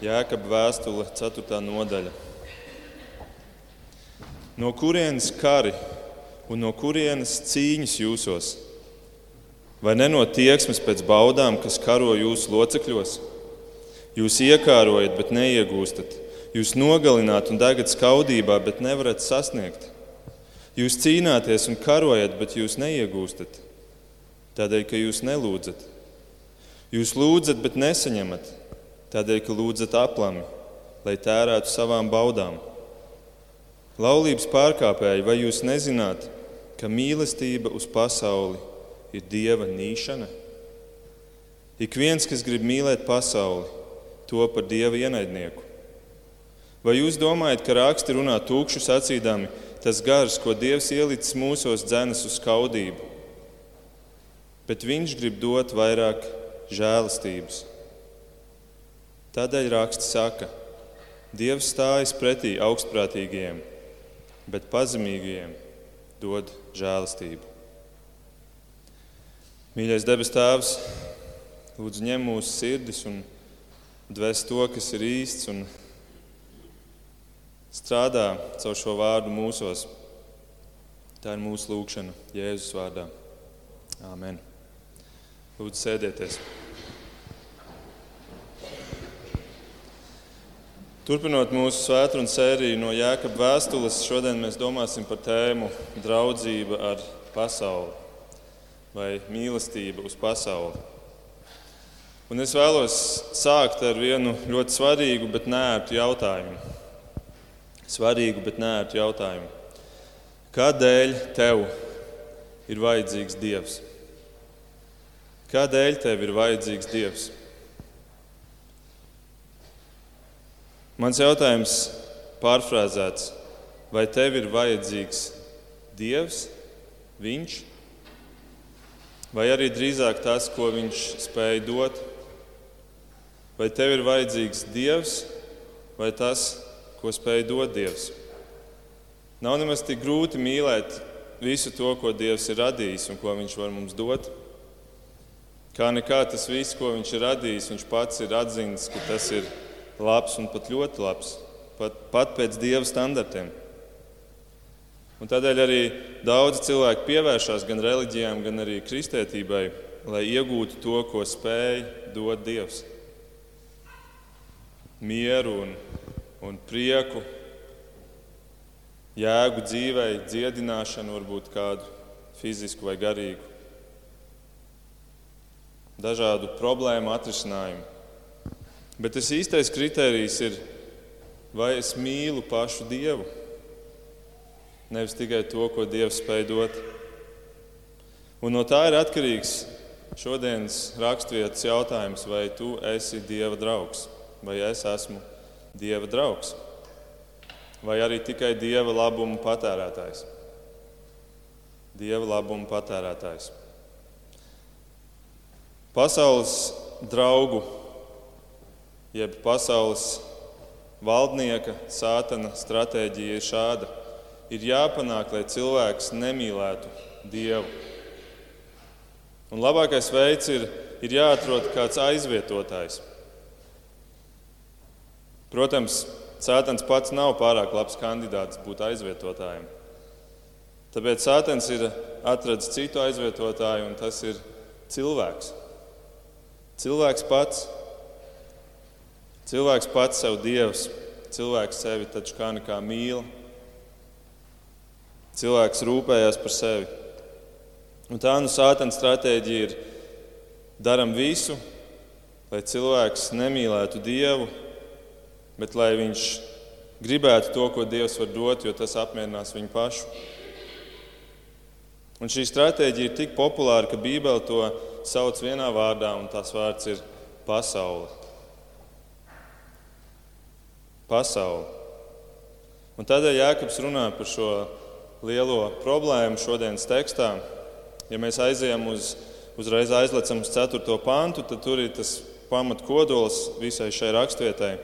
Jēkab vēstule, 4. nodaļa. No kurienes kari un no kurienes cīņas jūsos? Vai ne no tieksmes pēc baudām, kas karo jūsu locekļos? Jūs iekārojat, bet neiegūstat. Jūs nogalināt un degat skaudībā, bet nevarat sasniegt. Jūs cīnāties un karojat, bet jūs neiegūstat. Tādēļ, ka jūs nelūdzat. Jūs lūdzat, bet nesaņemat. Tādēļ, ka lūdzat aplami, lai tērētu savām baudām. Laulības pārkāpēji, vai jūs nezināt, ka mīlestība uz pasauli ir dieva nīšana? Ik viens, kas grib mīlēt pasauli, to par dieva ienaidnieku. Vai jūs domājat, ka raksti runā tūkšu sacīdami, tas gars, ko dievs ielicis mūsos, dzenas uz skaudību? Bet viņš grib dot vairāk žēlastības. Tādēļ raksts saka, Dievs stājas pretī augstprātīgajiem, bet pazemīgajiem dod žēlastību. Mīļais debes Tēvs, lūdzu, ņem mūsu sirdis un dvēs to, kas ir īsts, un strādā caur šo vārdu mūsos. Tā ir mūsu lūgšana Jēzus vārdā. Āmen. Lūdzu, sēdieties! Turpinot mūsu svētdienas sēriju no Jēkabas vēstules, šodien mēs domāsim par tēmu draudzība ar pasauli vai mīlestība uz pasauli. Un es vēlos sākt ar vienu ļoti svarīgu, bet nērtu jautājumu. Svarīgu, bet nērtu jautājumu. Kādēļ tev ir vajadzīgs Dievs? Kādēļ tev ir vajadzīgs Dievs? Mans jautājums pārfrāzēts, vai tev ir vajadzīgs Dievs, Viņš, vai arī drīzāk tas, ko Viņš spēja dot? Vai tev ir vajadzīgs Dievs, vai tas, ko spēja dot Dievs? Nav nemaz tik grūti mīlēt visu to, ko Dievs ir radījis un ko Viņš var mums dot. Kā nekā tas viss, ko Viņš ir radījis, Viņš pats ir atzīmis, ka tas ir labs un pat ļoti labs, pat, pat pēc dieva standartiem. Un tādēļ arī daudzi cilvēki pievēršās gan reliģijām, gan arī kristētībai, lai iegūtu to, ko spēj dot Dievs. Mieru un, un prieku, jēgu dzīvei, dziedināšanu, varbūt kādu fizisku vai garīgu, dažādu problēmu atrisinājumu. Bet tas īstais kriterijs ir, vai es mīlu pašu Dievu, nevis tikai to, ko Dievs spēj dot. Un no tā ir atkarīgs šodienas raksturvietas jautājums, vai tu esi Dieva draugs, vai es esmu Dieva draugs, vai arī tikai Dieva labuma patērētājs. Dieva labuma patērētājs. Pasaules draugu jeb pasaules valdnieka, sātana stratēģija ir šāda. Ir jāpanāk, lai cilvēks nemīlētu Dievu. Un labākais veids ir, ir jāatrod kāds aizvietotājs. Protams, Sātans pats nav pārāk labs kandidāts būt aizvietotājiem. Tāpēc Sātans ir atradzis citu aizvietotāju, un tas ir cilvēks. Cilvēks pats Cilvēks pats sev dievs, cilvēks sevi taču kā nekā mīl. Cilvēks rūpējas par sevi. Un tā nu sātana stratēģija ir darām visu, lai cilvēks nemīlētu Dievu, bet lai viņš gribētu to, ko Dievs var dot, jo tas apmierinās viņu pašu. Un šī stratēģija ir tik populāra, ka Bībele to sauc vienā vārdā, un tās vārds ir pasaule pasauli. Un tādēļ Jēkabs runā par šo lielo problēmu šodienas tekstā. Ja mēs aizejam uz, uzreiz aizlecam uz 4. pantu, tad tur ir tas pamatkodols visai šai raksturvietai.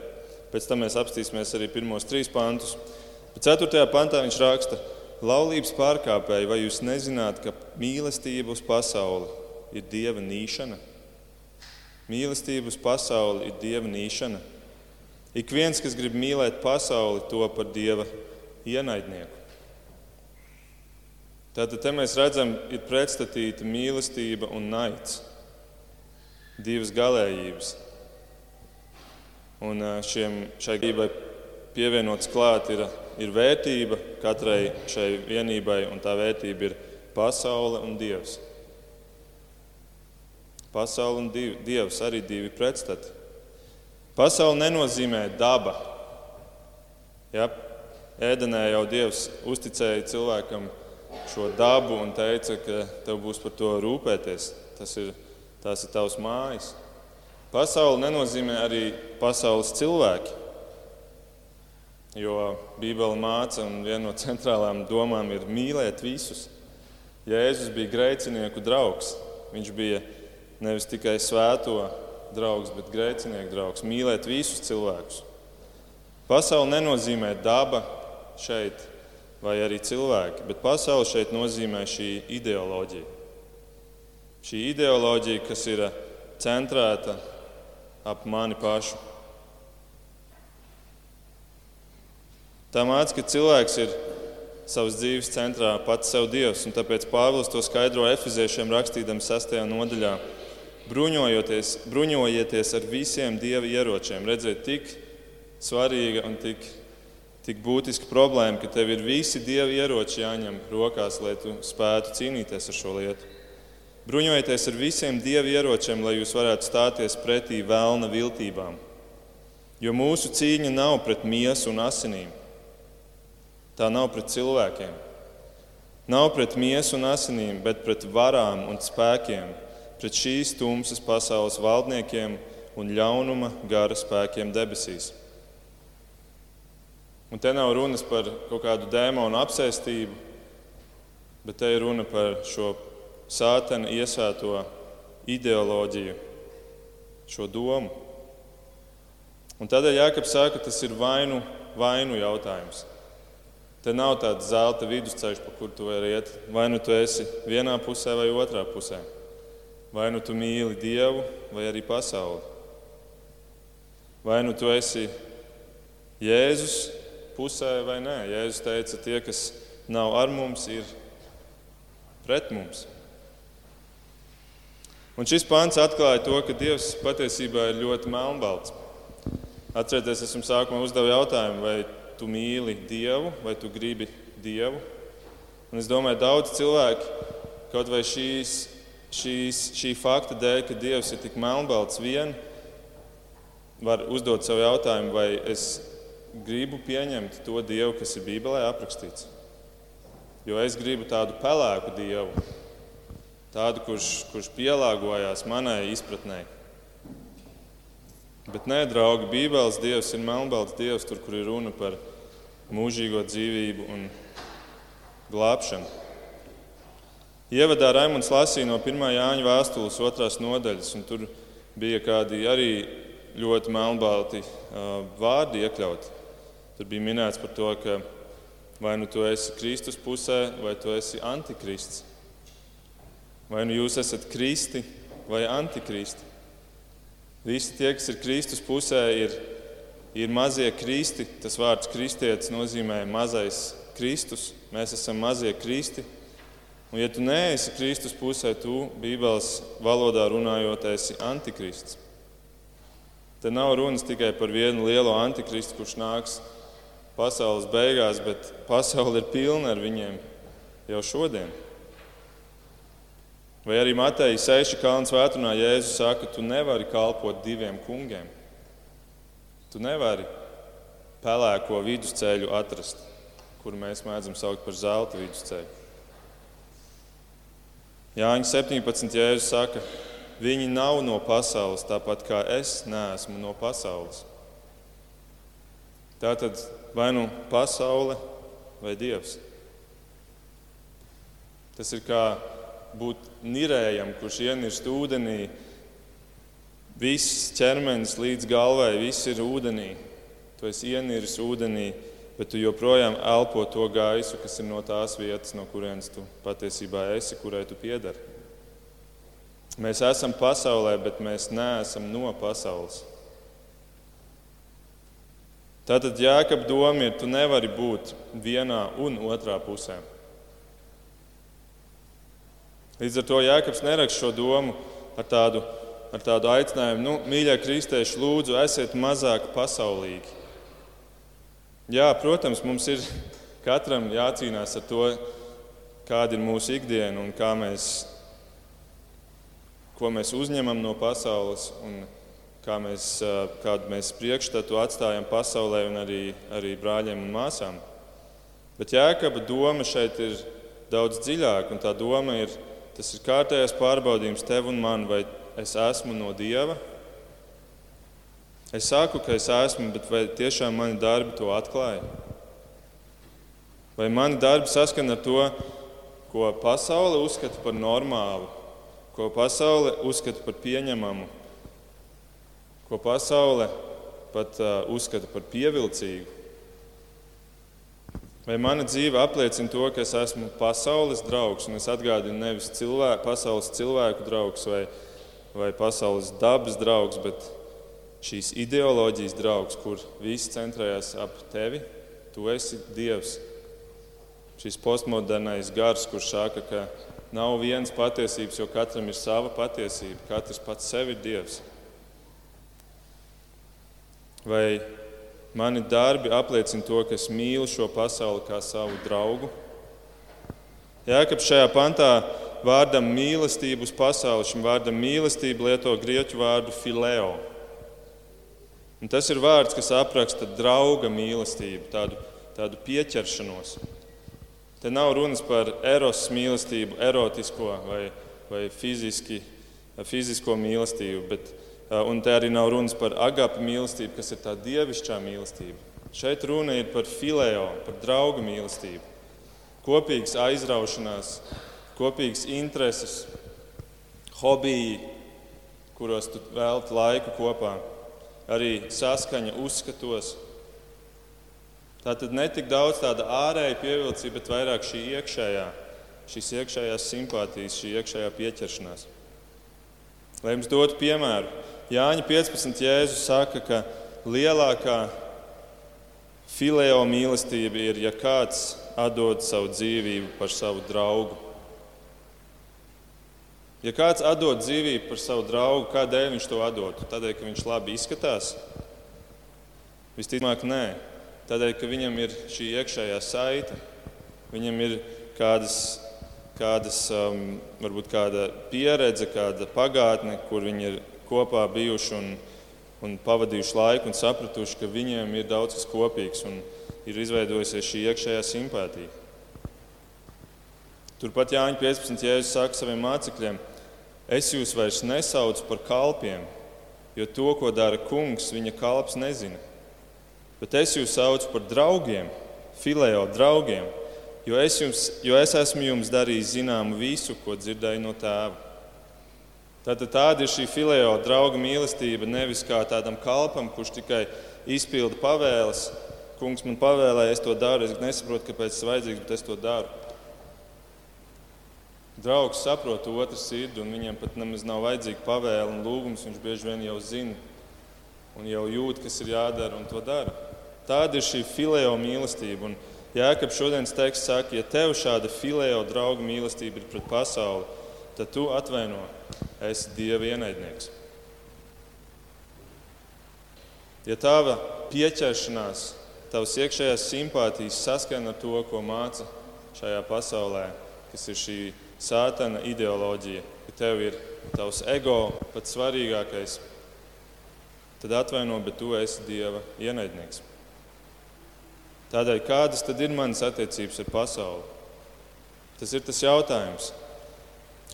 Pēc tam mēs apstīsimies arī pirmos trīs pantus. Bet 4. pantā viņš raksta, laulības pārkāpēji, vai jūs nezināt, ka mīlestība uz pasauli ir dieva nīšana? Mīlestība uz pasauli ir dieva nīšana. Ik viens, kas grib mīlēt pasauli, to par dieva ienaidnieku. Tātad te mēs redzam, ir pretstatīta mīlestība un naids. Divas galējības. Un šiem, šai gribai pievienots klāt ir, ir vērtība katrai šai vienībai, un tā vērtība ir pasaule un dievs. Pasaule un dievs arī divi pretstati. Pasaule nenozīmē daba. Ja? Ēdenē jau Dievs uzticēja cilvēkam šo dabu un teica, ka tev būs par to rūpēties. Tas ir, tās ir tavs mājas. Pasaule nenozīmē arī pasaules cilvēki. Jo Bībele māca, un viena no centrālām domām ir mīlēt visus. Jēzus bija grēcinieku draugs. Viņš bija nevis tikai svēto draugs, bet grēcinieku draugs. Mīlēt visus cilvēkus. Pasaule nenozīmē daba šeit, vai arī cilvēki, bet pasaule šeit nozīmē šī ideoloģija. Šī ideoloģija, kas ir centrēta ap mani pašu. Tā māca, ka cilvēks ir savas dzīves centrā pats sev dievs, un tāpēc Pāvils to skaidro efeziešiem rakstīdams 6. nodaļā. Bruņojieties ar visiem dieva ieročiem. Redziet, tik svarīga un tik, tik būtiska problēma, ka tev ir visi dieva ieroči jāņem rokās, lai tu spētu cīnīties ar šo lietu. Bruņojieties ar visiem dieva ieročiem, lai jūs varētu stāties pretī vēlna viltībām. Jo mūsu cīņa nav pret miesu un asinīm. Tā nav pret cilvēkiem. Nav pret miesu un asinīm, bet pret varām un spēkiem pret šīs tumsas pasaules valdniekiem un ļaunuma gara spēkiem debesīs. Un te nav runas par kaut kādu dēmonu apsēstību, bet te ir runa par šo sātena iesēto ideoloģiju, šo domu. Un tādēļ Jānis saka, ka tas ir vainu, vainu jautājums. Te nav tāds zelta vidusceļš, pa kuru tu vari iet. Vai nu tu esi vienā pusē vai otrā pusē. Vai nu tu mīli Dievu, vai arī pasauli? Vai nu tu esi Jēzus pusē vai nē? Jēzus teica, tie, kas nav ar mums, ir pret mums. Un šis pāns atklāja to, ka Dievs patiesībā ir ļoti melnbalts. Atcerieties, es jums sākumā uzdevu jautājumu, vai tu mīli Dievu, vai tu gribi Dievu. Un es domāju, daudz cilvēku kaut vai šīs šīs, šī fakta dēļ, ka Dievs ir tik melnbalts vien, var uzdot sev jautājumu, vai es gribu pieņemt to Dievu, kas ir Bībelē aprakstīts. Jo es gribu tādu pelēku Dievu, tādu, kurš, kurš pielāgojās manai izpratnē. Bet nē, draugi, Bībeles Dievs ir melnbalts Dievs, tur, kur ir runa par mūžīgo dzīvību un glābšanu. Ievadā Raimons lasīja no 1. Jāņa vēstules otrās nodaļas, un tur bija kādi arī ļoti melnbalti vārdi iekļauti. Tur bija minēts par to, ka vai nu tu esi Kristus pusē, vai tu esi antikrists. Vai nu jūs esat kristi vai antikristi. Visi tie, kas ir Kristus pusē, ir, ir mazie kristi. Tas vārds kristietis nozīmē mazais Kristus. Mēs esam mazie kristi. Un, ja tu neesi Kristus pusē, tu Bībeles valodā runājot, esi antikrists. Te nav runas tikai par vienu lielo antikristu, kurš nāks pasaules beigās, bet pasaule ir pilna ar viņiem jau šodien. Vai arī Mateja 6. kalns vētrunā Jēzus saka, tu nevari kalpot diviem kungiem. Tu nevari pelēko vidusceļu atrast, kuru mēs mēdzam saukt par zelta vidusceļu. Jāņa 17. Jēzus saka, viņi nav no pasaules, tāpat kā es neesmu no pasaules. Tā tad vai nu pasaule vai dievs. Tas ir kā būt nirējam, kurš ienirst ūdenī. Viss ķermenis līdz galvai, viss ir ūdenī. Tu esi ieniris ūdenī, bet tu joprojām elpo to gaisu, kas ir no tās vietas, no kurienes tu patiesībā esi, kurai tu piedari. Mēs esam pasaulē, bet mēs neesam no pasaules. Tātad jēkab doma ir, tu nevari būt vienā un otrā pusē. Līdz ar to Jēkabs neraksta šo domu ar tādu, ar tādu aicinājumu, nu, mīļie kristieši, lūdzu, esiet mazāk pasaulīgi. Jā, protams, mums ir katram jācīnās ar to, kāda ir mūsu ikdiena un kā mēs, ko mēs uzņemam no pasaules un kā mēs, kādu mēs priekšstatu atstājam pasaulē un arī, arī brāļiem un māsām. Bet Jēkaba doma šeit ir daudz dziļāka, un tā doma ir Tas ir kārtējais pārbaudījums tev un man, vai es esmu no Dieva. Es saku, ka es esmu, bet vai tiešām mani darbi to atklāja? Vai mani darbi saskana ar to, ko pasaule uzskata par normālu, ko pasaule uzskata par pieņemamu, ko pasaule pat uh, uzskata par pievilcīgu? Vai mana dzīve apliecina to, ka es esmu pasaules draugs, un es atgādinu nevis cilvēku, pasaules cilvēku draugs vai, vai pasaules dabas draugs, bet šīs ideoloģijas draugs, kur viss centrējas ap tevi, tu esi Dievs. Šis postmodernais gars, kurš saka, ka nav vienas patiesības, jo katram ir sava patiesība, katrs pats sev ir Dievs. Vai Mani darbi apliecina to, ka es mīlu šo pasauli kā savu draugu. Jēkabs šajā pantā vārdam mīlestību uz pasauli, šim vārdam mīlestību lieto grieķu vārdu fileo. Un tas ir vārds, kas apraksta drauga mīlestību, tādu, tādu pieķeršanos. Te nav runas par eros mīlestību, erotisko vai, vai fiziski, fizisko mīlestību, bet Eh, un te arī nav runas par agapu mīlestību, kas ir tā dievišķā mīlestība. Šeit runa ir par filēo, par draugu mīlestību. Kopīgs aizraušanās, kopīgs intereses, hobiji, kuros tu velti laiku kopā, arī saskaņa uzskatos. Tā tad ne tik daudz tāda ārēja pievilcība, bet vairāk šī iekšējā, šīs iekšējās simpātijas, šī iekšējā pieķeršanās. Lai jums dotu piemēru, Jāņa 15. Jēzus saka, ka lielākā fileo mīlestība ir, ja kāds atdod savu dzīvību par savu draugu. Ja kāds atdod dzīvību par savu draugu, kādēļ viņš to atdod? Tādēļ, ka viņš labi izskatās? Visticamāk, nē. Tādēļ, ka viņam ir šī iekšējā saite, viņam ir kādas, kādas um, varbūt kāda pieredze, kāda pagātne, kur viņi ir kopā bijuši un, un pavadījuši laiku un sapratuši, ka viņiem ir daudz kas kopīgs un ir izveidojusies šī iekšējā simpātija. Turpat Jāņa 15. jēzus saka saviem mācekļiem: Es jūs vairs nesaucu par kalpiem, jo to, ko dara kungs, viņa kalps nezina. Bet es jūs saucu par draugiem, filējo draugiem, jo es, jums, jo es esmu jums darījis zināmu visu, ko dzirdēju no tēva. Tātad tāda ir šī filējo drauga mīlestība nevis kā tādam kalpam, kurš tikai izpilda pavēles. Kungs man pavēlēja, es to daru, es nesaprotu, kāpēc tas vajadzīgs, bet es to daru. Draugs saprot otru sirdi, un viņam pat nemaz nav vajadzīga pavēle un lūgums. Viņš bieži vien jau zina un jau jūt, kas ir jādara, un to dara. Tāda ir šī filējo mīlestība. Un Jēkabs šodienas teksts saka, ja tev šāda filējo drauga mīlestība ir pret pasauli, tad tu atvaino, esi Dieva ienaidnieks. Ja tava pieķeršanās, tavas iekšējās simpātijas saskana ar to, ko māca šajā pasaulē, kas ir šī sātana ideoloģija, ka tev ir tavs ego pats svarīgākais, tad atvaino, bet tu esi Dieva ienaidnieks. Tādēļ kādas tad ir manas attiecības ar pasauli? Tas ir tas jautājums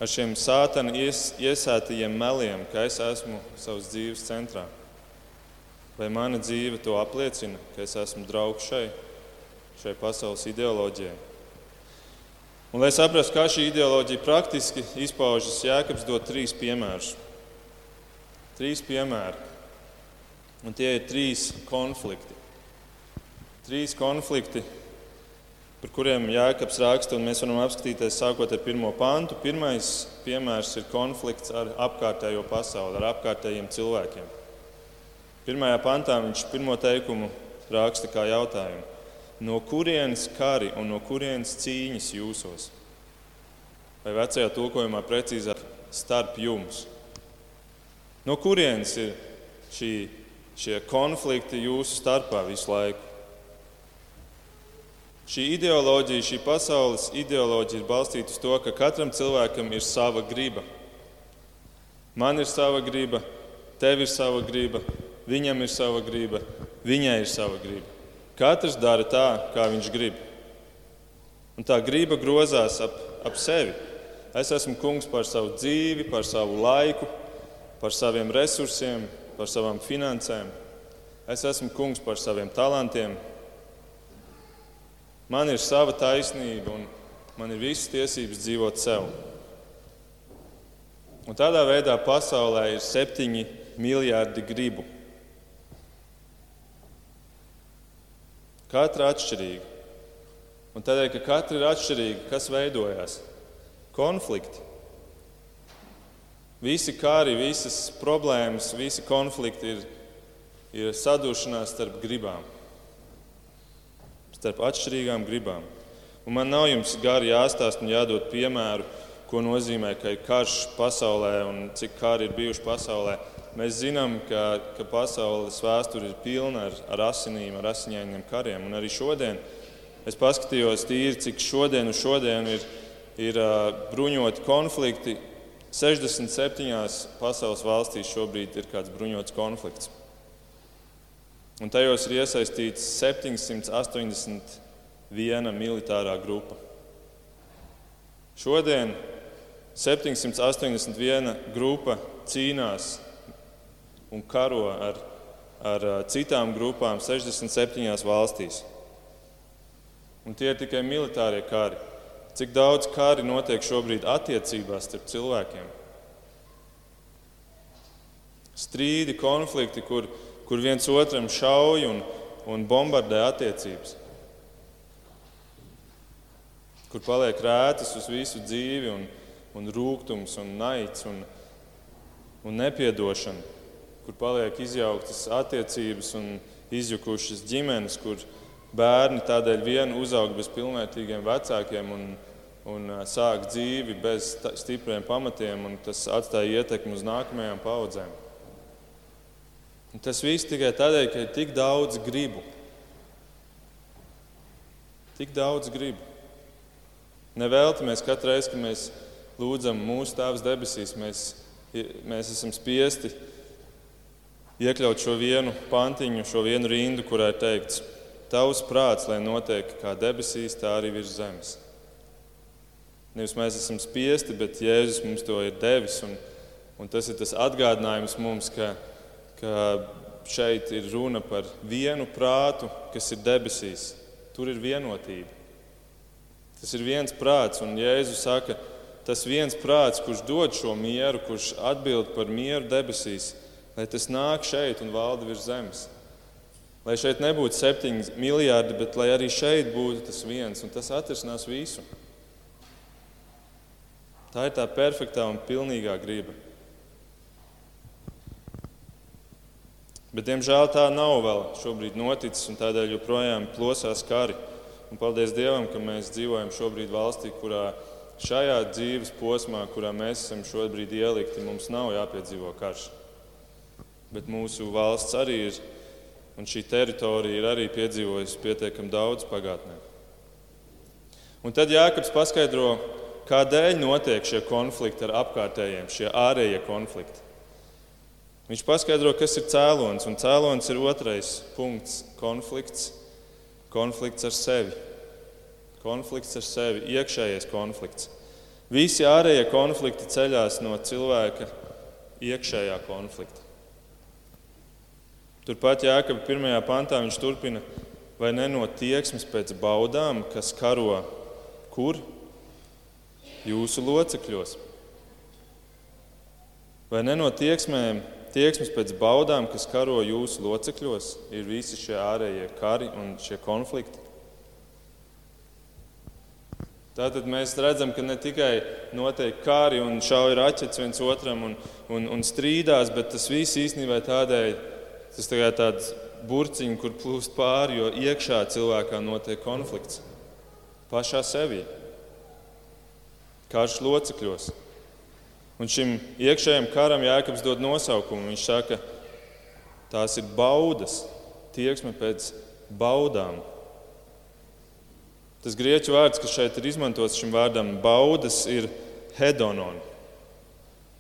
ar šiem sātana ies, iesētajiem meliem, ka es esmu savas dzīves centrā. Vai mana dzīve to apliecina, ka es esmu draugs šai, šai pasaules ideoloģijai? Un, lai saprastu, kā šī ideoloģija praktiski izpaužas, Jēkabs dod trīs piemērus. Trīs piemēri. Un tie ir trīs konflikti. Trīs konflikti, par kuriem Jēkabs raksta, un mēs varam apskatīties sākot ar pirmo pantu. Pirmais piemērs ir konflikts ar apkārtējo pasauli, ar apkārtējiem cilvēkiem. Pirmajā pantā viņš pirmo teikumu raksta kā jautājumu. No kurienes kari un no kurienes cīņas jūsos? Vai vecajā tulkojumā precīzāk starp jums? No kurienes ir šī, šie konflikti jūsu starpā visu laiku? Šī ideoloģija, šī pasaules ideoloģija ir balstīta uz to, ka katram cilvēkam ir sava griba. Man ir sava griba, tev ir sava griba, viņam ir sava griba, viņai ir sava griba. Katrs dara tā, kā viņš grib. Un tā griba grozās ap, ap sevi. Es esmu kungs par savu dzīvi, par savu laiku, par saviem resursiem, par savām finansēm. Es esmu kungs par saviem talantiem. Man ir sava taisnība un man ir visas tiesības dzīvot sev. Un tādā veidā pasaulē ir septiņi miljardi gribu. Katra atšķirīga. Un tādēļ, ka katra ir atšķirīga, kas veidojās? Konflikti. Visi kari, visas problēmas, visi konflikti ir, ir sadušanās starp gribām, starp atšķirīgām gribām. Un man nav jums gari jāstāsta un jādod piemēru, ko nozīmē, ka ir karš pasaulē un cik kari ir bijuši pasaulē. Mēs zinām, ka, ka pasaules vēsture ir pilna ar, ar asinīm, ar asiņainiem kariem. Un arī šodien es paskatījos tīri, cik šodien uz šodienu ir, ir uh, bruņoti konflikti. 67 pasaules valstīs šobrīd ir kāds bruņots konflikts. Un tajos ir iesaistīts 781 militārā grupa. Šodien 781 grupa cīnās un karo ar, ar citām grupām 67 valstīs. Un tie ir tikai militārie kari. Cik daudz kari notiek šobrīd attiecībās starp cilvēkiem? Strīdi, konflikti, kur, kur viens otram šauj un, un bombardē attiecības. Kur paliek rētas uz visu dzīvi, un, un rūkums, un naids un, un nepiedošana kur paliek izjauktas attiecības un izjukušas ģimenes, kur bērni tādēļ vien uzaug bez pilnvērtīgiem vecākiem un, un sāk dzīvi bez stipriem pamatiem, un tas atstāja ietekmi uz nākamajām paudzēm. Un tas viss tikai tādēļ, ka ir tik daudz gribu. Tik daudz gribu. Nevelti mēs katru reizi, kad mēs lūdzam mūsu Tēvs debesīs, mēs, mēs esam spiesti iekļaut šo vienu pantiņu, šo vienu rindu, kurā ir teikts, Tavs prāts, lai notiek kā debesīs, tā arī virs zemes. Nevis mēs esam spiesti, bet Jēzus mums to ir devis. Un, un tas ir tas atgādinājums mums, ka, ka šeit ir runa par vienu prātu, kas ir debesīs. Tur ir vienotība. Tas ir viens prāts, un Jēzus saka, tas viens prāts, kurš dod šo mieru, kurš atbild par mieru debesīs, lai tas nāk šeit un valda virs zemes. Lai šeit nebūtu septiņi miljardi, bet lai arī šeit būtu tas viens, un tas atrisinās visu. Tā ir tā perfektā un pilnīgā griba. Bet, diemžēl, tā nav vēl šobrīd noticis, un tādēļ joprojām plosās kari. Un paldies Dievam, ka mēs dzīvojam šobrīd valstī, kurā šajā dzīves posmā, kurā mēs esam šobrīd ielikti, mums nav jāpiedzīvo karš bet mūsu valsts arī ir, un šī teritorija ir arī piedzīvojusi pietiekami daudz pagātnē. Un tad Jānis paskaidro, kādēļ notiek šie konflikti ar apkārtējiem, šie ārējie konflikti. Viņš paskaidro, kas ir cēlonis, un cēlonis ir otrais punkts - konflikts, konflikts ar sevi. Konflikts ar sevi, iekšējais konflikts. Visi ārējie konflikti ceļās no cilvēka iekšējā konflikta. Turpat Jāekaba pirmajā pantā viņš turpina, vai ne no tieksmes pēc baudām, kas karo kur? Jūsu locekļos. Vai ne no tieksmēm, tieksmes pēc baudām, kas karo jūsu locekļos, ir visi šie ārējie kari un šie konflikti? Tātad mēs redzam, ka ne tikai notiek kari un šauja raķetes viens otram un, un, un strīdās, bet tas viss īstenībā tādēļ, Tas ir tāds burciņu, kur plūst pāri, jo iekšā cilvēkā notiek konflikts. Pašā sevī, karš locekļos. Un šim iekšējam karam Jēkabs dod nosaukumu. Viņš saka, tās ir baudas, tieksme pēc baudām. Tas grieķu vārds, kas šeit ir izmantots šim vārdam, baudas, ir hedonon,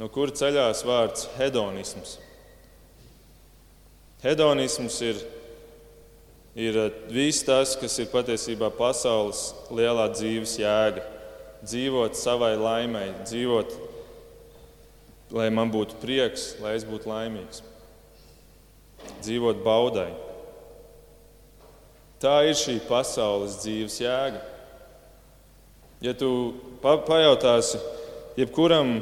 no kura ceļās vārds hedonisms. Hedonisms ir, ir viss tas, kas ir patiesībā pasaules lielā dzīves jēga. Dzīvot savai laimei, dzīvot, lai man būtu prieks, lai es būtu laimīgs. Dzīvot baudai. Tā ir šī pasaules dzīves jēga. Ja tu pa pajautāsi jebkuram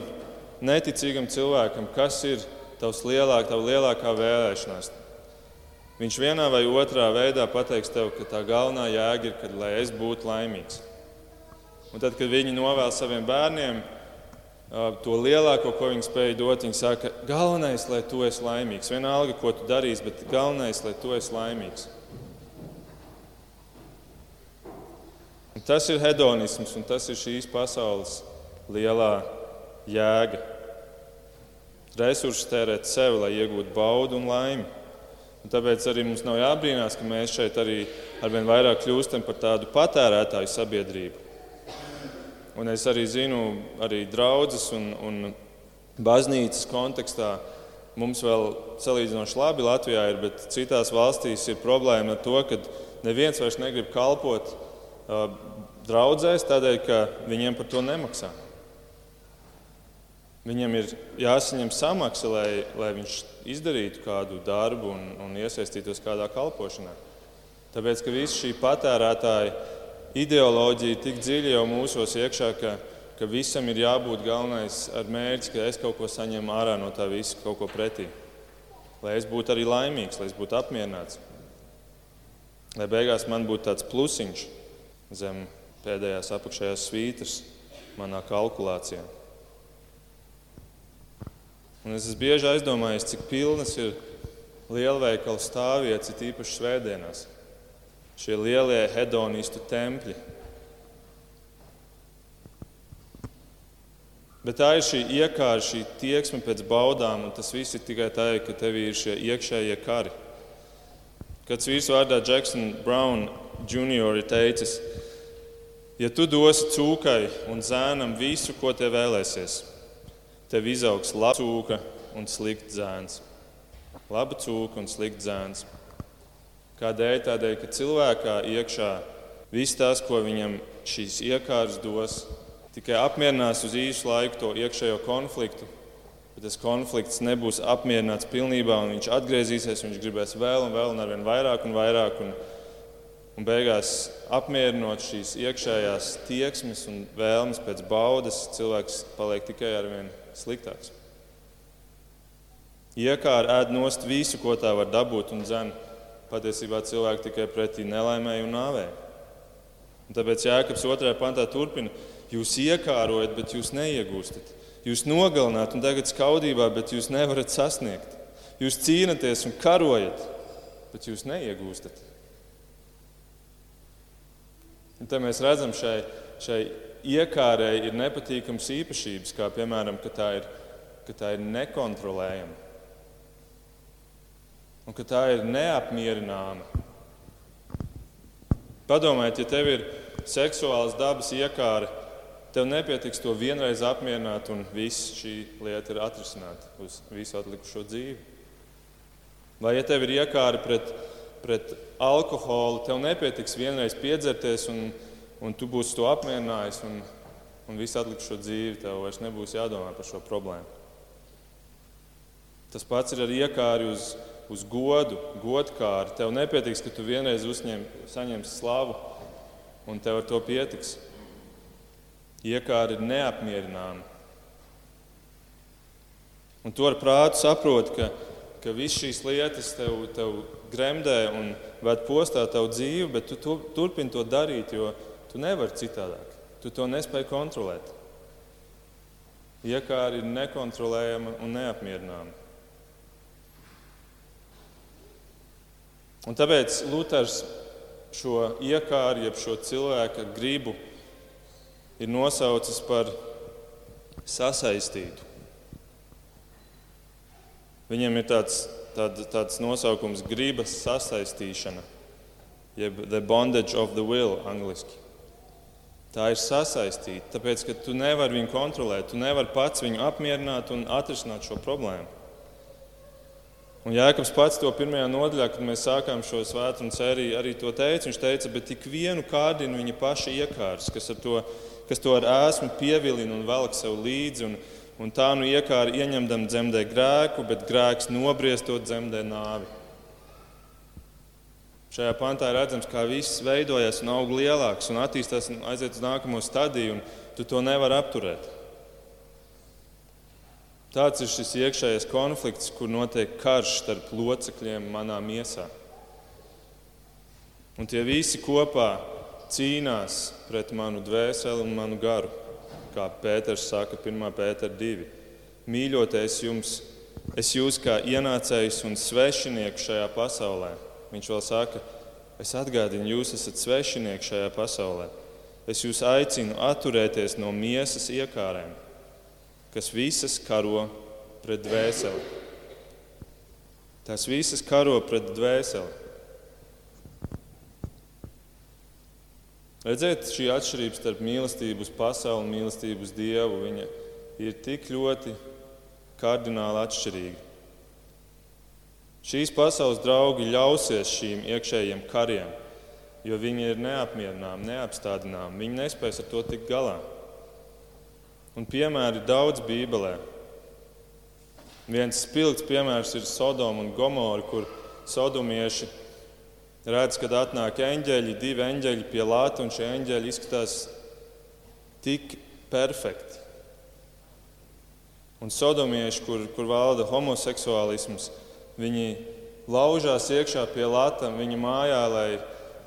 neticīgam cilvēkam, kas ir tavs lielāk, lielākā vēlēšanās, Viņš vienā vai otrā veidā pateiks tev, ka tā galvenā jēga ir, kad, lai es būtu laimīgs. Un tad, kad viņi novēl saviem bērniem to lielāko, ko viņi spēj dot, viņi saka, galvenais, lai tu esi laimīgs. Vienalga, ko tu darīsi, bet galvenais, lai tu esi laimīgs. Un tas ir hedonisms, un tas ir šīs pasaules lielā jēga. Resursus tērēt sev, lai iegūtu baudu un laimi. Un tāpēc arī mums nav jābrīnās, ka mēs šeit arī arvien vairāk kļūstam par tādu patērētāju sabiedrību. Un es arī zinu, arī draudzes un, un baznīcas kontekstā mums vēl salīdzinoši labi Latvijā ir, bet citās valstīs ir problēma ar to, ka neviens vairs negrib kalpot uh, draudzēs tādēļ, ka viņiem par to nemaksā. Viņam ir jāsaņem samaksa, lai, lai viņš izdarītu kādu darbu un, un iesaistītos kādā kalpošanā. Tāpēc, ka visa šī patērētāja ideoloģija ir tik dziļi jau mūsos iekšā, ka, ka visam ir jābūt galvenais ar mērķi, ka es kaut ko saņemu ārā no tā visa, kaut ko pretī. Lai es būtu arī laimīgs, lai es būtu apmierināts. Lai beigās man būtu tāds plusiņš zem pēdējās apakšējās svītras manā kalkulācijā. Un es esmu bieži aizdomājies, cik pilnas ir lielveikalu stāvvietas, īpaši svētdienās. Šie lielie hedonistu tempļi. Bet tā ir šī iekārta, šī tieksme pēc baudām, un tas viss ir tikai tā, ka tev ir šie iekšējie kari. Kāds vīrs vārdā Jackson Brown Jr. ir teicis, ja tu dosi cūkai un zēnam visu, ko tie vēlēsies, tev izaugs laba cūka un slikts zēns. Laba cūka un slikts zēns. Kādēļ? Tādēļ, ka cilvēkā iekšā viss tas, ko viņam šīs iekārtas dos, tikai apmierinās uz īsu laiku to iekšējo konfliktu. Bet tas konflikts nebūs apmierināts pilnībā, un viņš atgriezīsies, viņš gribēs vēl un vēl, un arvien vairāk un vairāk. Un, un beigās apmierinot šīs iekšējās tieksmes un vēlmes pēc baudas, cilvēks paliek tikai ar vienu sliktāks. Iekāra ēd nost visu, ko tā var dabūt, un dzen patiesībā cilvēki tikai pretī nelaimēji un nāvēji. Un tāpēc Jēkabs 2. pantā turpina: Jūs iekārojat, bet jūs neiegūstat. Jūs nogalināt un tagad skaudībā, bet jūs nevarat sasniegt. Jūs cīnāties un karojat, bet jūs neiegūstat. Un te mēs redzam šai, šai iekārēji ir nepatīkamas īpašības, kā piemēram, ka tā ir, ka tā ir nekontrolējama un ka tā ir neapmierināma. Padomājiet, ja tev ir seksuāls dabas iekāra, tev nepietiks to vienreiz apmierināt, un viss šī lieta ir atrisināta uz visu atlikušo dzīvi. Vai ja tev ir iekāra pret, pret alkoholu, tev nepietiks vienreiz piedzerties un un tu būsi to apmierinājis, un, un visu atlikušo dzīvi tev vairs nebūs jādomā par šo problēmu. Tas pats ir ar iekāri uz, uz godu, godkāri. Tev nepietiks, ka tu vienreiz uzņem, saņemsi slavu, un tev ar to pietiks. Iekāri ir neapmierināma. Un to ar prātu saprot, ka, ka visas šīs lietas tev, tev gremdē un ved postā tavu dzīvi, bet tu turpini to darīt, jo, Tu nevari citādāk. Tu to nespēji kontrolēt. Iekāra ir nekontrolējama un neapmierināma. Un tāpēc Luters šo iekāru, jeb šo cilvēka gribu, ir nosaucis par sasaistītu. Viņam ir tāds, tād, tāds nosaukums, gribas sasaistīšana, jeb the bondage of the will, angļuiski. Tā ir sasaistīta, tāpēc ka tu nevari viņu kontrolēt, tu nevari pats viņu apmierināt un atrisināt šo problēmu. Un Jēkabs pats to pirmajā nodaļā, kad mēs sākām šo svētdienu sēriju, arī to teica. Viņš teica, bet tik vienu kārdinu viņa paša iekārs, kas, to, kas to ar ēsmu pievilina un velk sev līdzi. Un, un tā nu iekāra ieņemdam dzemdē grēku, bet grēks nobriestot dzemdē nāvi. Šajā pantā redzams, kā viss veidojas un aug lielāks un attīstās un aiziet uz nākamo stadiju, un tu to nevari apturēt. Tāds ir šis iekšējais konflikts, kur notiek karš starp locekļiem manā miesā. Un tie visi kopā cīnās pret manu dvēseli un manu garu, kā Pēters saka 1. Pētera 2. Mīļoties jums, es jūs kā ienācējs un svešinieks šajā pasaulē Viņš vēl saka, es atgādinu, jūs esat svešinieki šajā pasaulē. Es jūs aicinu atturēties no miesas iekārēm, kas visas karo pret dvēseli. Tās visas karo pret dvēseli. Redziet, šī atšķirība starp mīlestību uz pasauli un mīlestību uz Dievu ir tik ļoti kardināli atšķirīga. Šīs pasaules draugi ļausies šīm iekšējiem kariem, jo viņi ir neapmierināmi, neapstādināmi. Viņi nespēs ar to tikt galā. Un piemēri daudz Bībelē. Viens spilgts piemērs ir Sodoma un Gomora, kur sodomieši redz, kad atnāk eņģeļi, divi eņģeļi pie lāta, un šie eņģeļi izskatās tik perfekti. Un sodomieši, kur, kur valda homoseksuālisms, Viņi laužās iekšā pie latām viņa mājā, lai,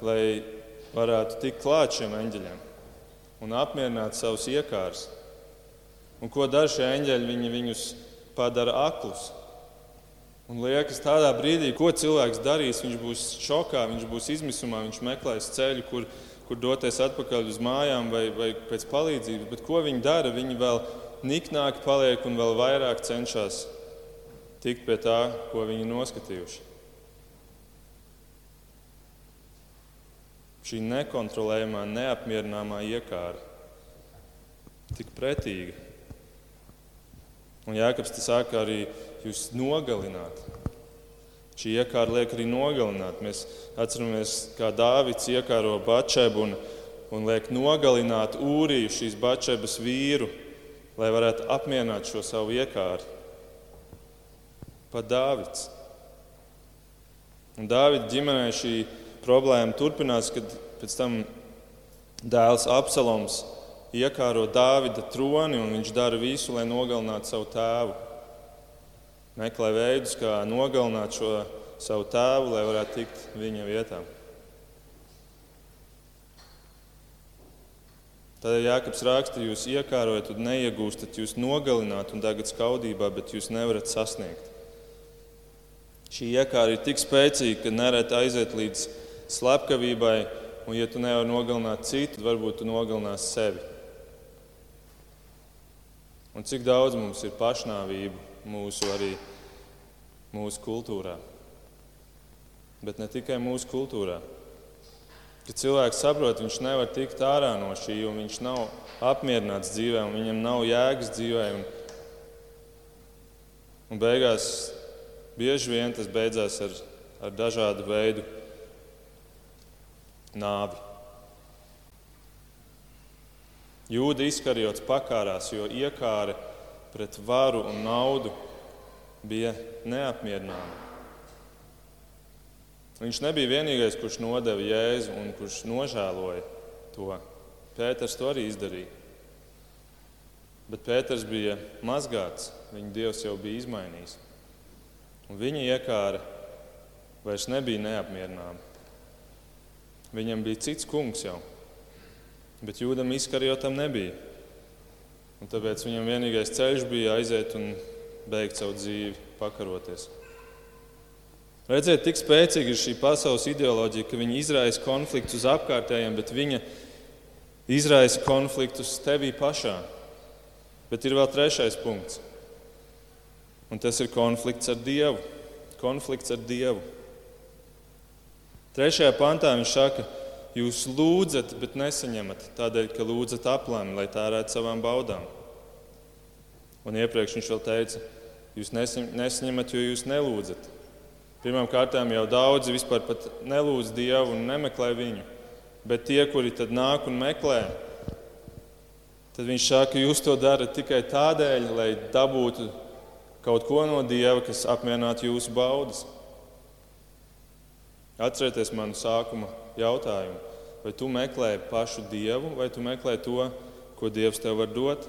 lai varētu tikt klāt šiem eņģeļiem un apmierināt savus iekārus. Un ko dara šie eņģeļi? Viņi viņus padara aklus. Un liekas, tādā brīdī, ko cilvēks darīs, viņš būs šokā, viņš būs izmisumā, viņš meklēs ceļu, kur, kur doties atpakaļ uz mājām vai, vai pēc palīdzības. Bet ko viņi dara? Viņi vēl niknāki paliek un vēl vairāk cenšas tikt pie tā, ko viņi noskatījuši. Šī nekontrolējamā, neapmierināmā iekāra, tik pretīga. Un Jēkabs te saka, arī jūs nogalināt. Šī iekāra liek arī nogalināt. Mēs atceramies, kā Dāvids iekāro Bačebu un, un liek nogalināt Ūriju, šīs Bačebas vīru, lai varētu apmierināt šo savu iekāru pat Dāvids. Un Dāvida ģimenē šī problēma turpinās, kad pēc tam dēls Absaloms iekāro Dāvida troni un viņš dara visu, lai nogalinātu savu tēvu. Meklē veidus, kā nogalināt šo savu tēvu, lai varētu tikt viņa vietā. Tad Jānis raksta, jūs iekārojat un neiegūstat, jūs nogalināt un tagad skaudībā, bet jūs nevarat sasniegt. Šī iekāra ir tik spēcīga, ka nereti aiziet līdz slepkavībai, un, ja tu nevari nogalināt citu, tad varbūt tu nogalināsi sevi. Un cik daudz mums ir pašnāvību mūsu, arī mūsu kultūrā. Bet ne tikai mūsu kultūrā. Kad cilvēks saprot, viņš nevar tikt ārā no šī, un viņš nav apmierināts dzīvē, un viņam nav jēgas dzīvē. Un, un beigās Bieži vien tas beidzās ar, ar dažādu veidu nāvi. Jūda izkarjots pakārās, jo iekāre pret varu un naudu bija neapmierināma. Viņš nebija vienīgais, kurš nodeva jēzu un kurš nožēloja to. Pēters to arī izdarīja. Bet Pēters bija mazgāts, viņa dievs jau bija izmainījis. Un viņa iekāra vairs nebija neapmierināma. Viņam bija cits kungs jau, bet jūdam izkarjotam nebija. Un tāpēc viņam vienīgais ceļš bija aiziet un beigt savu dzīvi, pakaroties. Redziet, tik spēcīga ir šī pasaules ideoloģija, ka viņa izraisa konfliktus apkārtējiem, bet viņa izraisa konfliktus tevī pašā. Bet ir vēl trešais punkts. Un tas ir konflikts ar Dievu. Konflikts ar Dievu. Trešajā pantā viņš saka, jūs lūdzat, bet nesaņemat tādēļ, ka lūdzat aplēmi, lai tērētu savām baudām. Un iepriekš viņš vēl teica, jūs nesaņemat, jo jūs nelūdzat. Pirmkārt, jau daudzi vispār nelūdz Dievu un nemeklē viņu. Bet tie, kuri tad nāk un meklē, tad viņš saka, jūs to darat tikai tādēļ, lai dabūtu kaut ko no Dieva, kas apmierinātu jūsu baudas. Atcerieties manu sākuma jautājumu. Vai tu meklē pašu Dievu, vai tu meklē to, ko Dievs tev var dot?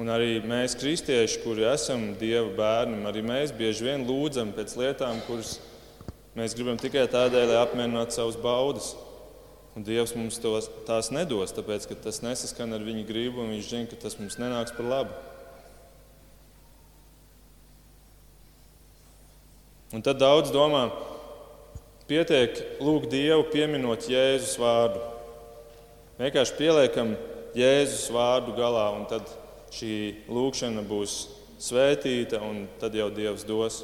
Un arī mēs, kristieši, kuri esam Dieva bērni, arī mēs bieži vien lūdzam pēc lietām, kuras mēs gribam tikai tādēļ, lai apmierinātu savus baudas. Un Dievs mums tos, tās nedos, tāpēc ka tas nesaskan ar viņa gribu, un Viņš zina, ka tas mums nenāks par labu. Un tad daudz domā, pietiek lūgt Dievu, pieminot Jēzus vārdu. Vienkārši pieliekam Jēzus vārdu galā, un tad šī lūkšana būs svētīta, un tad jau Dievs dos.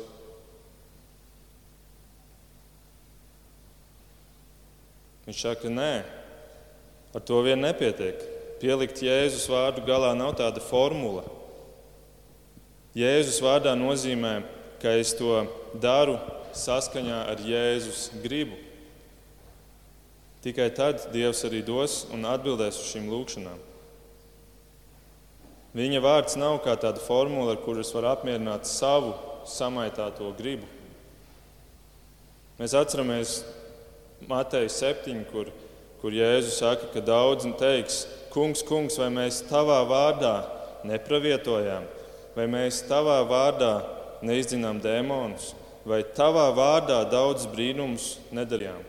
Viņš saka, nē, ar to vien nepietiek. Pielikt Jēzus vārdu galā nav tāda formula. Jēzus vārdā nozīmē, ka es to daru saskaņā ar Jēzus gribu. Tikai tad Dievs arī dos un atbildēs uz šīm lūgšanām. Viņa vārds nav kā tāda formula, ar kuru es varu apmierināt savu samaitāto gribu. Mēs atceramies Mateja 7, kur, kur Jēzus saka, ka daudzi teiks, Kungs, kungs, vai mēs tavā vārdā nepravietojām, vai mēs tavā vārdā neizdzinām dēmonus, vai tavā vārdā daudz brīnumus nedarījām.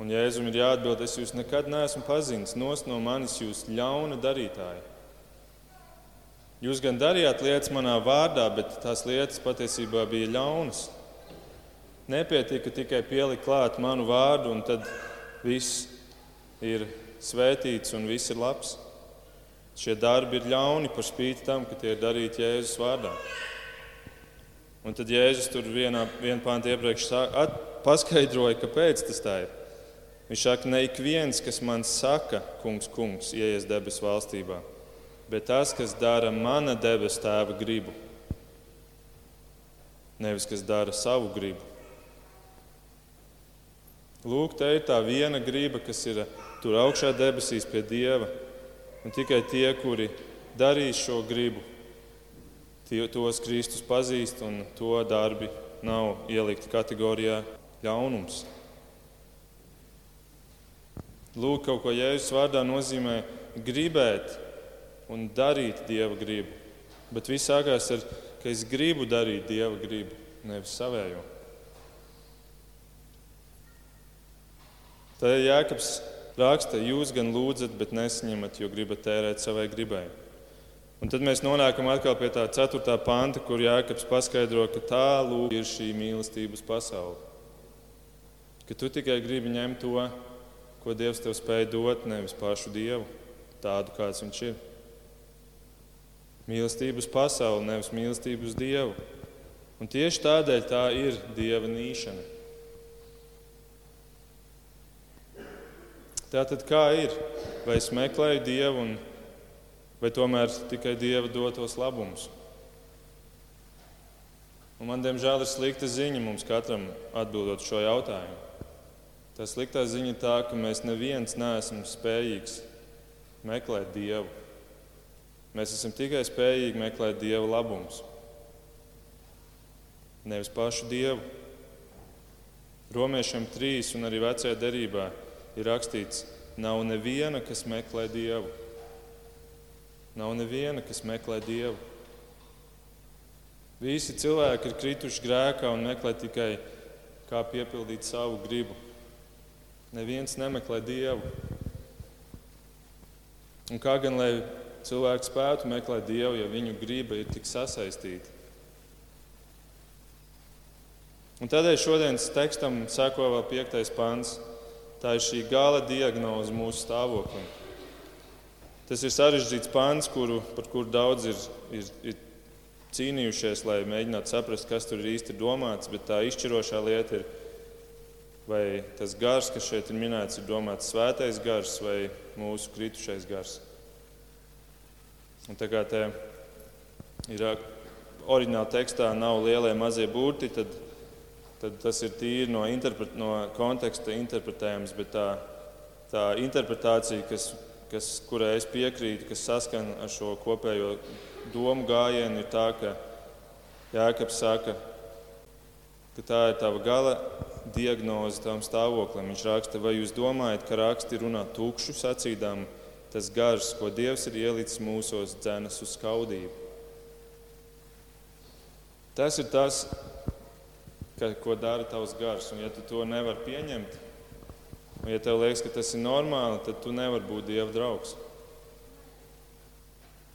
Un Jēzum ir jāatbild, es jūs nekad neesmu pazinis, nos no manis jūs ļauna darītāji. Jūs gan darījāt lietas manā vārdā, bet tās lietas patiesībā bija ļaunas. Nepietika tikai pielikt klāt manu vārdu, un tad viss ir svētīts un viss ir labs. Šie darbi ir ļauni par spīti tam, ka tie ir darīti Jēzus vārdā. Un tad Jēzus tur vienā, vienā pāntā iepriekš at, paskaidroja, kāpēc tas tā ir. Viņš saka, ne ik viens, kas man saka, kungs, kungs, ieies debesu valstībā, bet tas, kas dara mana debesu tēva gribu, nevis kas dara savu gribu. Lūk, te ir tā viena grība, kas ir tur augšā debesīs pie Dieva. Un tikai tie, kuri darīs šo gribu, tie, tos Kristus pazīst, un to darbi nav ielikti kategorijā ļaunums. Lūk, kaut ko Jēzus vārdā nozīmē gribēt un darīt Dieva gribu. Bet viss sākās ar, ka es gribu darīt Dieva gribu, nevis savējo. Tad Jēkabs raksta, jūs gan lūdzat, bet nesaņemat, jo gribat tērēt savai gribai. Un tad mēs nonākam atkal pie tā 4. panta, kur Jēkabs paskaidro, ka tālu ir šī mīlestības pasaule. Ka tu tikai gribi ņemt to, ko Dievs tev spēj dot, nevis pašu Dievu, tādu kāds viņš ir. Mīlestības pasaule, nevis mīlestības Dievu. Un tieši tādēļ tā ir Dieva nīšana. Tātad kā ir? Vai es meklēju Dievu, un, vai tomēr tikai Dieva dotos labumus? Un man, diemžēl, ir slikta ziņa mums katram atbildot šo jautājumu. Tā sliktā ziņa ir tā, ka mēs neviens neesam spējīgs meklēt Dievu. Mēs esam tikai spējīgi meklēt Dieva labumus, nevis pašu Dievu. Romiešiem 3 un arī vecajā derībā ir rakstīts, nav neviena, kas meklē Dievu. Nav neviena, kas meklē Dievu. Visi cilvēki ir krituši grēkā un meklē tikai, kā piepildīt savu gribu. Neviens nemeklē Dievu. Un kā gan lai cilvēki spētu meklēt Dievu, ja viņu griba ir tik sasaistīta. Un tādēļ šodienas tekstam seko vēl piektais pants. Tā ir šī gala diagnoze mūsu stāvoklim. Tas ir sarežģīts pants, kuru, par kuru daudz ir, ir, ir cīnījušies, lai mēģinātu saprast, kas tur ir īsti domāts. Bet tā izšķirošā lieta ir, vai tas gars, kas šeit ir minēts, ir domāts svētais gars vai mūsu kritušais gars. Un tā kā te ir oriģinālā tekstā nav lielie mazie burti, tad tad tas ir tīri no, interpret, no konteksta interpretējams. Bet tā, tā interpretācija, kas, kas, kurai es piekrītu, kas saskan ar šo kopējo domu gājienu, ir tā, ka Jēkabs saka, ka tā ir tava gala diagnoze tam stāvoklim. Viņš raksta, vai jūs domājat, ka raksti runā tukšu sacīdām, tas gars, ko Dievs ir ielicis mūsos, dzenas uz skaudību. Tas ir tas, ka, ko dara tavs gars. Un, ja tu to nevari pieņemt, un ja tev liekas, ka tas ir normāli, tad tu nevari būt Dieva draugs.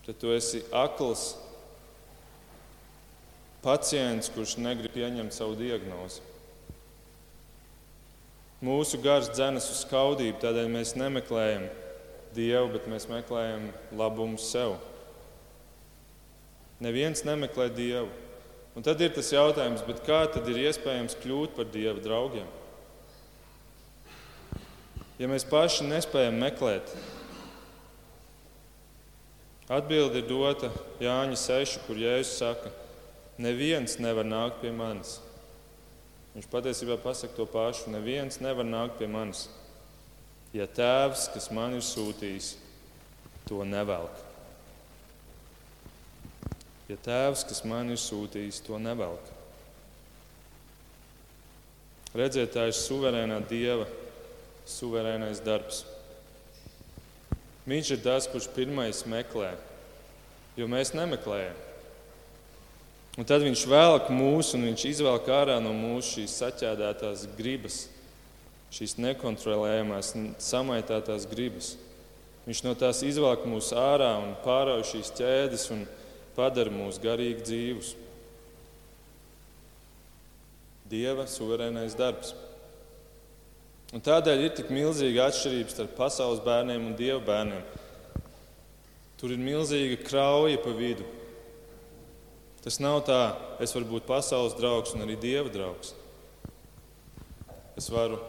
Tad tu esi akls pacients, kurš negrib pieņemt savu diagnozi. Mūsu gars dzenas uz skaudību, tādēļ mēs nemeklējam Dievu, bet mēs meklējam labumu sev. Neviens nemeklē Dievu. Un tad ir tas jautājums, kā tad ir iespējams kļūt par Dieva draugiem? Ja mēs paši nespējam meklēt, atbilde ir dota Jāņa 6, kur Jēzus saka, neviens nevar nākt pie manis. Viņš patiesībā pasaka to pašu, neviens nevar nākt pie manis, ja tēvs, kas man ir sūtījis, to nevelk ja tēvs, kas man ir sūtījis, to nevelk. Redziet, tā ir suverēnā dieva, suverēnais darbs. Viņš ir tas, kurš pirmais meklē, jo mēs nemeklējam. Un tad viņš velk mūsu, un viņš izvelk ārā no mūsu šīs saķēdētās gribas, šīs nekontrolējamās, samaitātās gribas. Viņš no tās izvelk mūs ārā un pārauj šīs ķēdes. Un, padara mūs garīgi dzīvus. Dieva suverēnais darbs. Un tādēļ ir tik milzīga atšķirība starp pasaules bērniem un dieva bērniem. Tur ir milzīga krauja pa vidu. Tas nav tā, es varu būt pasaules draugs un arī dieva draugs. Es varu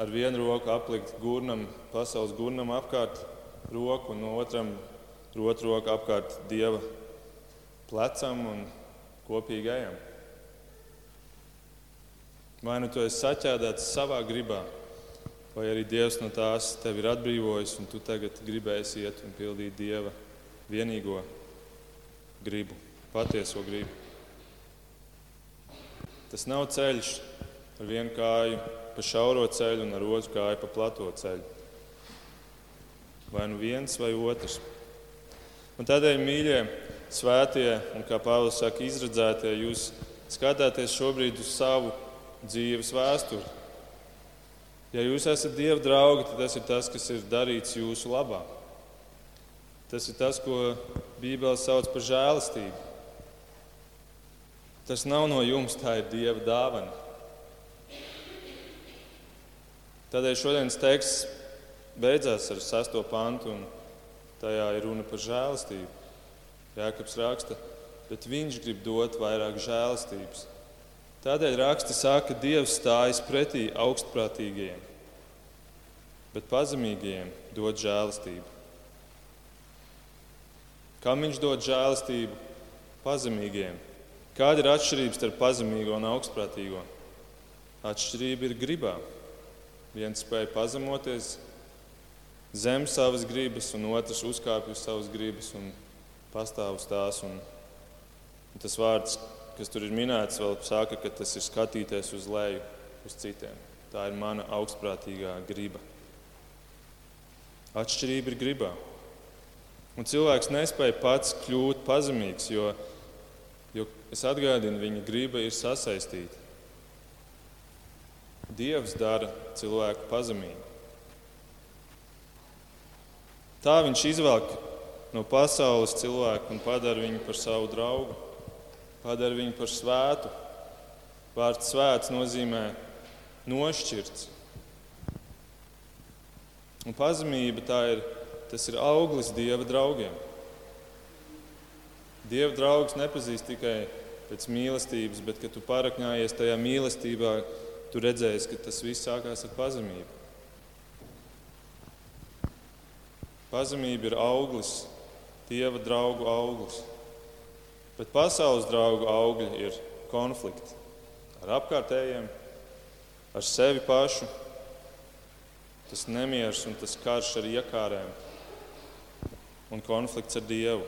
ar vienu roku aplikt gurnam, pasaules gurnam apkārt roku, un otram, otru roku apkārt dieva plecam un kopīgi ejam. Vai nu tu esi saķēdēts savā gribā, vai arī Dievs no tās tevi ir atbrīvojis, un tu tagad gribēsi iet un pildīt Dieva vienīgo gribu, patieso gribu. Tas nav ceļš ar vienu kāju pa šauro ceļu un ar otru kāju pa plato ceļu. Vai nu viens vai otrs. Un tādēļ, mīļie, svētie un, kā Pāvils saka, izredzētie, jūs skatāties šobrīd uz savu dzīves vēsturi. Ja jūs esat Dieva draugi, tad tas ir tas, kas ir darīts jūsu labā. Tas ir tas, ko Bībele sauc par žēlastību. Tas nav no jums, tā ir Dieva dāvana. Tādēļ šodienas teksts beidzās ar sesto pantu, un tajā ir runa par žēlastību. Jēkabs raksta, bet viņš grib dot vairāk žēlastības. Tādēļ raksta saka, ka Dievs stājas pretī augstprātīgajiem, bet pazemīgajiem dod žēlastību. Kam viņš dod žēlastību? Pazemīgajiem. Kāda ir atšķirība starp pazemīgo un augstprātīgo? Atšķirība ir gribā. Viens spēja pazemoties zem savas gribas, un otrs uzkāpj uz savas gribas un pastāv uz tās. Un, un tas vārds, kas tur ir minēts, vēl saka, ka tas ir skatīties uz leju, uz citiem. Tā ir mana augstprātīgā griba. Atšķirība ir gribā. Un cilvēks nespēja pats kļūt pazemīgs, jo, jo es atgādinu, viņa griba ir sasaistīta. Dievs dara cilvēku pazemīgu. Tā viņš izvelk no pasaules cilvēku un padara viņu par savu draugu, padara viņu par svētu. Vārds svēts nozīmē nošķirts. Un pazemība ir, tas ir auglis dieva draugiem. Dieva draugs nepazīst tikai pēc mīlestības, bet, kad tu parakņājies tajā mīlestībā, tu redzēsi, ka tas viss sākās ar pazemību. Pazemība ir auglis, dieva draugu auglis. Bet pasaules draugu augļi ir konflikti ar apkārtējiem, ar sevi pašu, tas nemieris un tas karš ar iekārēm un konflikts ar Dievu.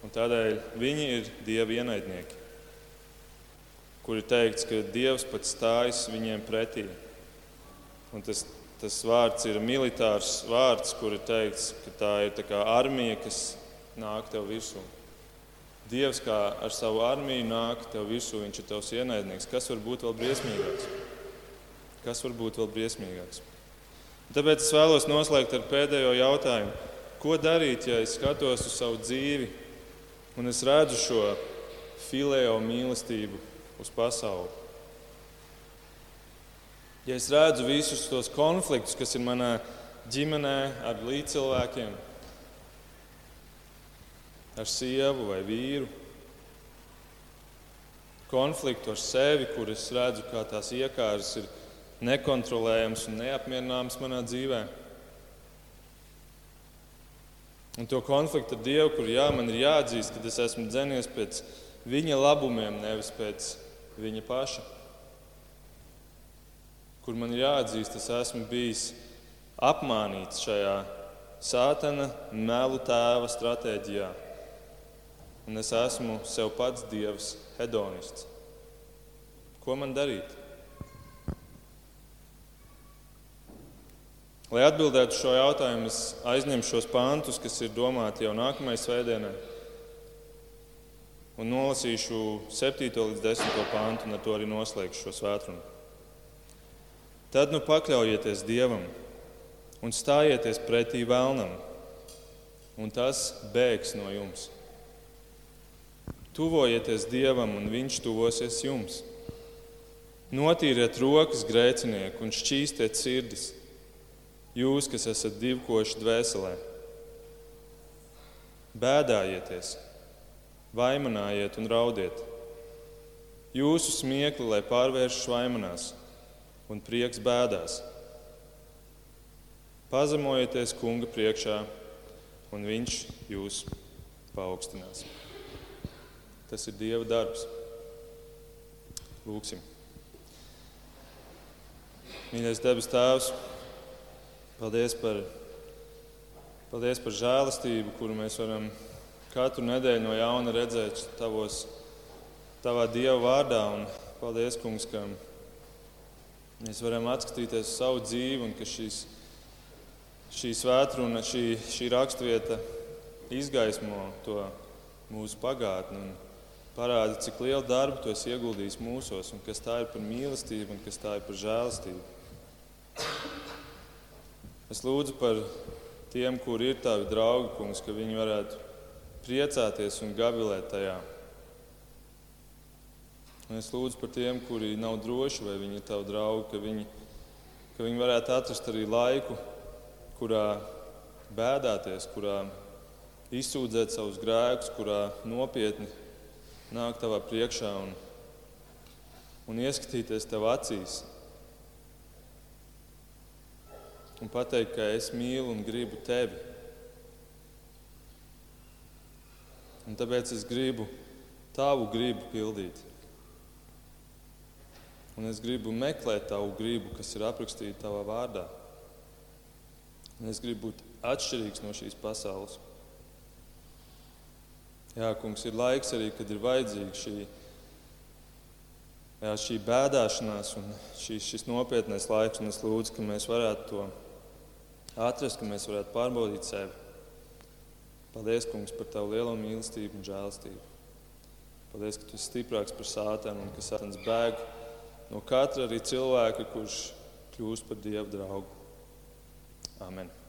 Un tādēļ viņi ir Dieva ienaidnieki, kuri teikts, ka Dievs pats stājas viņiem pretī. Un tas, tas vārds ir militārs vārds, kur ir teikts, ka tā ir armija, kas nāk tev virsū. Dievs kā ar savu armiju nāk tev virsū, viņš ir tavs ienaidnieks. Kas var būt vēl briesmīgāks? Kas var būt vēl briesmīgāks? Tāpēc es vēlos noslēgt ar pēdējo jautājumu. Ko darīt, ja es skatos uz savu dzīvi un es redzu šo filējo mīlestību uz pasauli. Ja es redzu visus tos konfliktus, kas ir manā ģimenē, ar līdzcilvēkiem, ar sievu vai vīru, konfliktu ar sevi, kur es redzu, kā tās iekārtas ir nekontrolējamas un neapmierināmas manā dzīvēm Un to konfliktu ar Dievu, kur jā, man ir jāatzīst, ka es esmu dzenies pēc viņa labumiem, nevis pēc viņa paša. Kur man jāatzīst, es esmu bijis apmānīts šajā sātana melu tēva stratēģijā. Un es esmu sev pats dievs, hedonists. Ko man darīt? Lai atbildētu šo jautājumu, es aizņemšu šos pāntus, kas ir domāti jau nākamajai svētdienai, un nolasīšu 7. līdz 10. pāntu, un ar to arī noslēgšu šo svētdienu. Tad nu pakļaujieties Dievam un stājieties pretī vēlnam, un tas bēgs no jums. Tuvojieties Dievam, un Viņš tuvosies jums. Notīriet rokas grēcinieku un šķīstiet sirdis Jūs, kas esat divkoši dvēselē, bēdājieties, vaimanājiet un raudiet. Jūsu smiekli, lai pārvēršas vaimanās un prieks bēdās. Pazemojieties kunga priekšā, un viņš jūs paaugstinās. Tas ir Dieva darbs. Lūksim. Mīļais debes Tēvs! Paldies par, paldies par žēlastību, kuru mēs varam katru nedēļu no jauna redzēt tavos, tavā Dieva vārdā. Un paldies, Kungs, ka mēs varam atskatīties uz savu dzīvi un ka šīs, šī svētruna, šī, šī raksturvieta izgaismo to mūsu pagātni un parāda, cik lielu darbu tu esi ieguldījis mūsos un kas tā ir par mīlestību un kas tā ir par žēlastību. Es lūdzu par tiem, kuri ir tavi draugi, kungs, ka viņi varētu priecāties un gavilēt tajā. Un es lūdzu par tiem, kuri nav droši, vai viņi ir tavi draugi, ka viņi, ka viņi varētu atrast arī laiku, kurā bēdāties, kurā izsūdzēt savus grēkus, kurā nopietni nākt tavā priekšā un, un ieskatīties tev acīs un pateikt, ka es mīlu un gribu tevi. Un tāpēc es gribu tavu gribu pildīt. Un es gribu meklēt tavu gribu, kas ir aprakstīta tavā vārdā. Un es gribu būt atšķirīgs no šīs pasaules. Jā, kungs, ir laiks arī, kad ir vajadzīga šī, jā, šī bēdāšanās un šī, šis nopietnais laiks. Un es lūdzu, ka mēs varētu to atrast, ka mēs varētu pārbaudīt sevi. Paldies, Kungs, par Tavu lielo mīlestību un žēlastību. Paldies, ka Tu esi stiprāks par sātanu un ka sātans bēg no katra arī cilvēka, kurš kļūst par Dievu draugu. Amen.